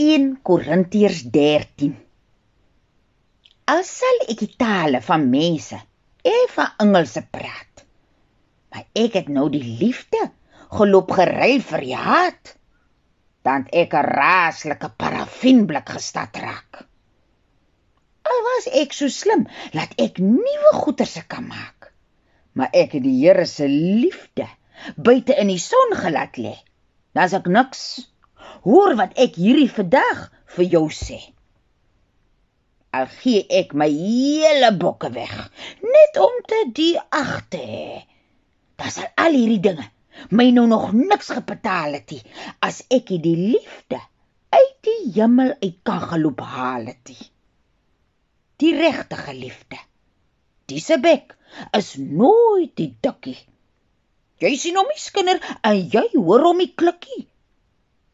1 Korintiërs 13 Al sal ek die tale van mense en van engele praat, maar ek het nou die liefde geloop geruil vir die haat, dan ek 'n raaslike parafinblik gestad raak. Al was ek so slim dat ek nuwe goederse kan maak, maar ek het die Here se liefde buite in die son gelaat lê. Dan's ek niks. Hoor wat ek hierdie vandag vir jou sê. Al gee ek my hele bokke weg, net om te die agte hê. Das al hierdie dinge my nou nog niks gebetaal het nie as ek die liefde uit die hemel uit kan geloop haal het nie. Die regte liefde. Dise bek is nooit die dikkie. Jy sien hom nie skinder en jy hoor hom nie klikkie.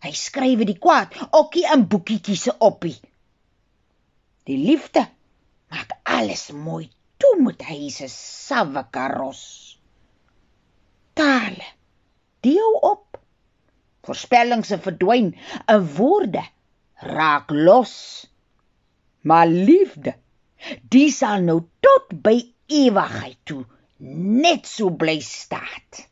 Hy skryf die kwaad okkie in boekietjies se oppie. Die liefde maak alles mooi toe met hy se sawe karos. Tale. Deel op. Voorspellings se verdwyn in woorde raak los. Maar liefde, die sal nou tot by ewigheid toe net so bly staan.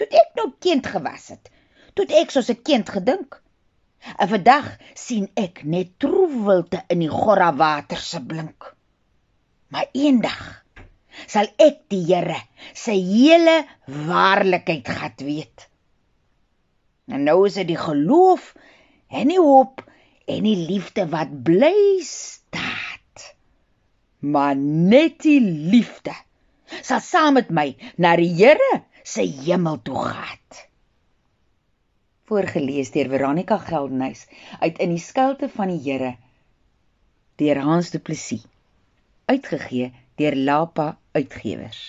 Toe ek nou kind gewas het, toe ek soos 'n kind gedink. En vandag sien ek net troewelte in die gorra water se blink. Maar eendag sal ek die Here se hele waarlikheid gat weet. En nou is dit die geloof en die hoop en die liefde wat bly staan. Maar net die liefde sal saam met my na die Here se hemel toe gaan voorgeles deur Veronica Geldenhuys uit in die skuilte van die Here deur Hans Du Plessis uitgegee deur Lapa Uitgewers